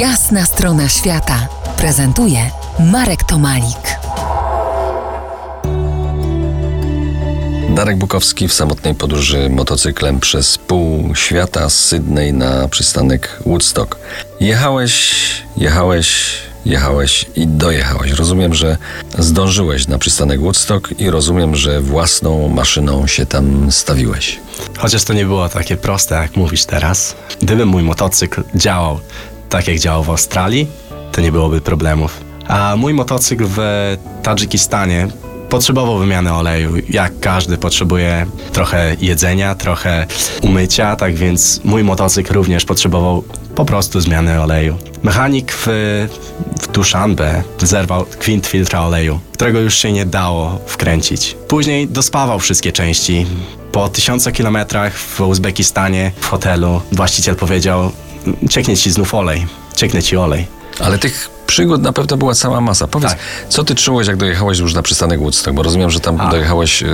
Jasna strona świata prezentuje Marek Tomalik. Darek Bukowski w samotnej podróży motocyklem przez pół świata z Sydney na przystanek Woodstock. Jechałeś, jechałeś, jechałeś i dojechałeś. Rozumiem, że zdążyłeś na przystanek Woodstock i rozumiem, że własną maszyną się tam stawiłeś. Chociaż to nie było takie proste, jak mówisz teraz. Gdyby mój motocykl działał tak, jak działał w Australii, to nie byłoby problemów. A mój motocykl w Tadżykistanie potrzebował wymiany oleju. Jak każdy potrzebuje trochę jedzenia, trochę umycia, tak więc mój motocykl również potrzebował po prostu zmiany oleju. Mechanik w, w Dushanbe zerwał kwint filtra oleju, którego już się nie dało wkręcić. Później dospawał wszystkie części. Po tysiące kilometrach w Uzbekistanie w hotelu właściciel powiedział cieknie ci znów olej, cieknie ci olej. Ale tych przygód na pewno była cała masa. Powiedz, Tak. co ty czułeś, jak dojechałeś już na przystanek Woodstock? Bo rozumiem, że tam A. dojechałeś yy,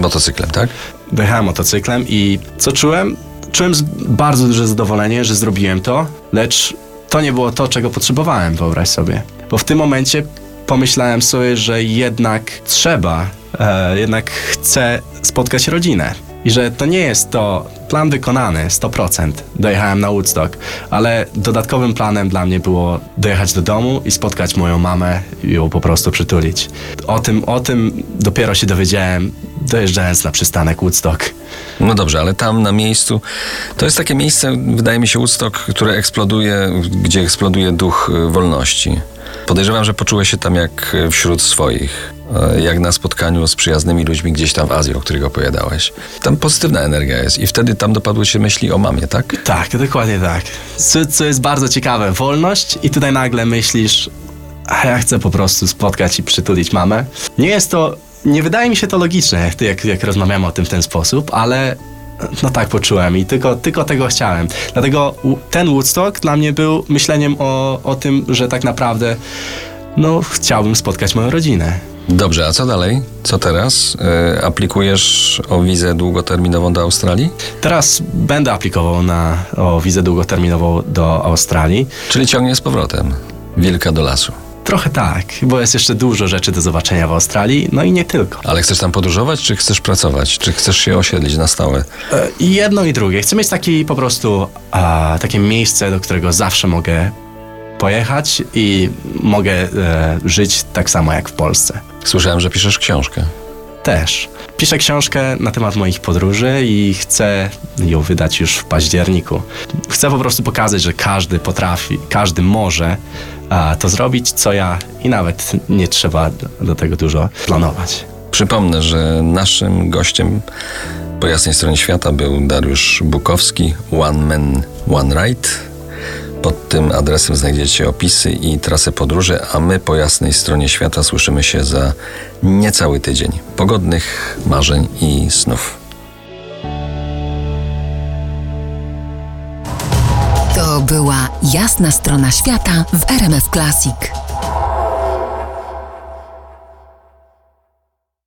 motocyklem, tak? Dojechałem motocyklam i co czułem? Czułem bardzo duże zadowolenie, że zrobiłem to, lecz to nie było to, czego potrzebowałem, wyobraź sobie. Bo w tym momencie pomyślałem sobie, że jednak trzeba, e, jednak chcę spotkać rodzinę. I że to nie jest to plan wykonany 100%. Dojechałem na Woodstock, ale dodatkowym planem dla mnie było dojechać do domu i spotkać moją mamę i ją po prostu przytulić. O tym, o tym dopiero się dowiedziałem, dojeżdżając na przystanek Woodstock. No dobrze, ale tam na miejscu to jest takie miejsce, wydaje mi się, Woodstock, które eksploduje, gdzie eksploduje duch wolności. Podejrzewam, że poczułeś się tam jak wśród swoich, jak na spotkaniu z przyjaznymi ludźmi gdzieś tam w Azji, o których opowiadałeś. Tam pozytywna energia jest i wtedy tam dopadły się myśli o mamie, tak? Tak, dokładnie tak. Co, co jest bardzo ciekawe, wolność i tutaj nagle myślisz, a ja chcę po prostu spotkać i przytulić mamę. Nie jest to, nie wydaje mi się to logiczne, jak, jak, rozmawiamy o tym w ten sposób, ale no tak poczułem i tylko, tylko tego chciałem. Dlatego ten Woodstock dla mnie był myśleniem o, o tym, że tak naprawdę no chciałbym spotkać moją rodzinę. Dobrze, a co dalej? Co teraz? Y, aplikujesz o wizę długoterminową do Australii? Teraz będę aplikował na o wizę długoterminową do Australii. Czyli ciągnie z powrotem. Wilka do lasu. Trochę tak, bo jest jeszcze dużo rzeczy do zobaczenia w Australii, no i nie tylko. Ale chcesz tam podróżować, czy chcesz pracować? Czy chcesz się osiedlić na stałe? E, I jedno i drugie. Chcę mieć taki po prostu a, takie miejsce, do którego zawsze mogę pojechać i mogę e, żyć tak samo jak w Polsce. Słyszałem, że piszesz książkę. Też. Piszę książkę na temat moich podróży i chcę ją wydać już w październiku. Chcę po prostu pokazać, że każdy potrafi, każdy może to zrobić, co ja i nawet nie trzeba do, tego dużo planować. Przypomnę, że naszym gościem po jasnej stronie świata był Dariusz Bukowski, One Man, One Ride. Pod tym adresem znajdziecie opisy i trasę podróży, a my po jasnej stronie świata słyszymy się za niecały tydzień. Pogodnych marzeń i snów. To była Jasna strona świata w RMF Classic.